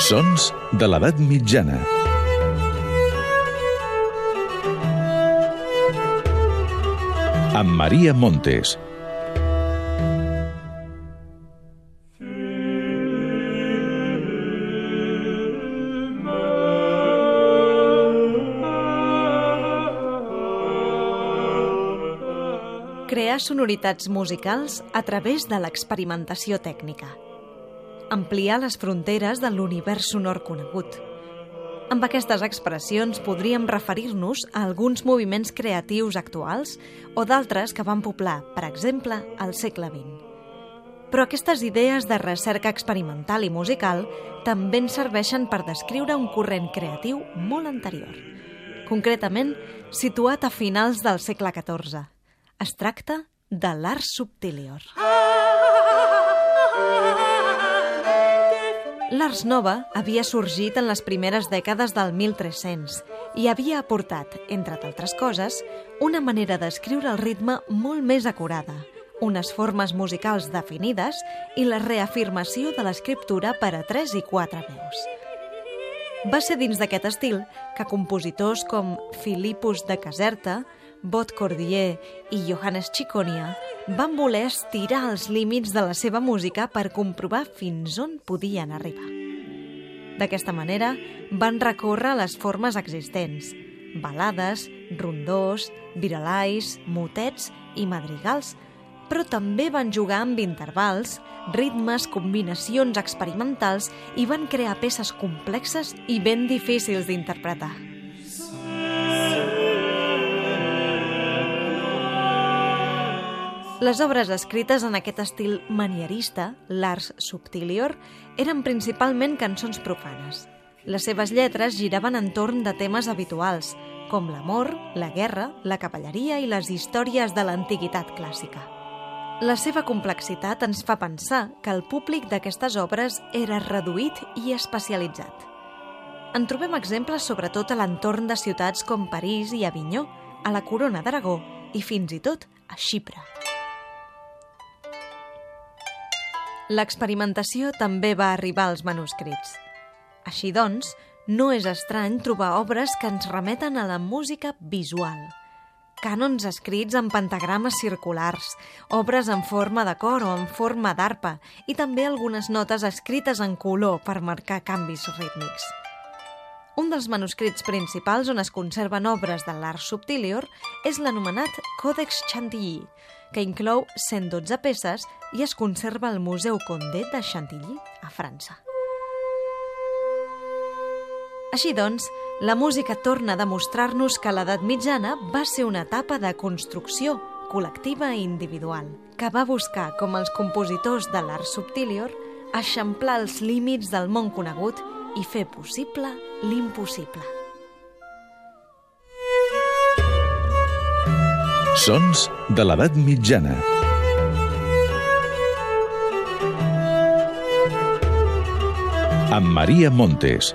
Sons de l'edat mitjana. Amb Maria Montes. Crear sonoritats musicals a través de l'experimentació tècnica. Ampliar les fronteres de l'univers sonor conegut. Amb aquestes expressions podríem referir-nos a alguns moviments creatius actuals o d'altres que van poblar, per exemple, al segle XX. Però aquestes idees de recerca experimental i musical també ens serveixen per descriure un corrent creatiu molt anterior, concretament situat a finals del segle XIV. Es tracta de l'art subtilior. L'Ars Nova havia sorgit en les primeres dècades del 1300 i havia aportat, entre d'altres coses, una manera d'escriure el ritme molt més acurada, unes formes musicals definides i la reafirmació de l'escriptura per a tres i quatre veus. Va ser dins d'aquest estil que compositors com Philippus de Caserta, Bot Cordier i Johannes Chiconia van voler estirar els límits de la seva música per comprovar fins on podien arribar. D'aquesta manera, van recórrer les formes existents, balades, rondors, viralais, motets i madrigals, però també van jugar amb intervals, ritmes, combinacions experimentals i van crear peces complexes i ben difícils d'interpretar. Les obres escrites en aquest estil manierista, l'ars subtilior, eren principalment cançons profanes. Les seves lletres giraven entorn de temes habituals, com l'amor, la guerra, la cavalleria i les històries de l'antiguitat clàssica. La seva complexitat ens fa pensar que el públic d'aquestes obres era reduït i especialitzat. En trobem exemples sobretot a l'entorn de ciutats com París i Avinyó, a la Corona d'Aragó i fins i tot a Xipre. L'experimentació també va arribar als manuscrits. Així doncs, no és estrany trobar obres que ens remeten a la música visual. Cànons escrits en pentagrames circulars, obres en forma de cor o en forma d'arpa i també algunes notes escrites en color per marcar canvis rítmics. Un dels manuscrits principals on es conserven obres de l'art subtilior és l'anomenat Còdex Chantilly, que inclou 112 peces i es conserva al Museu Condé de Chantilly, a França. Així doncs, la música torna a demostrar-nos que l'edat mitjana va ser una etapa de construcció col·lectiva i individual, que va buscar, com els compositors de l'art subtilior, eixamplar els límits del món conegut i fer possible l'impossible. Sons de l'edat mitjana. Amb Maria Montes.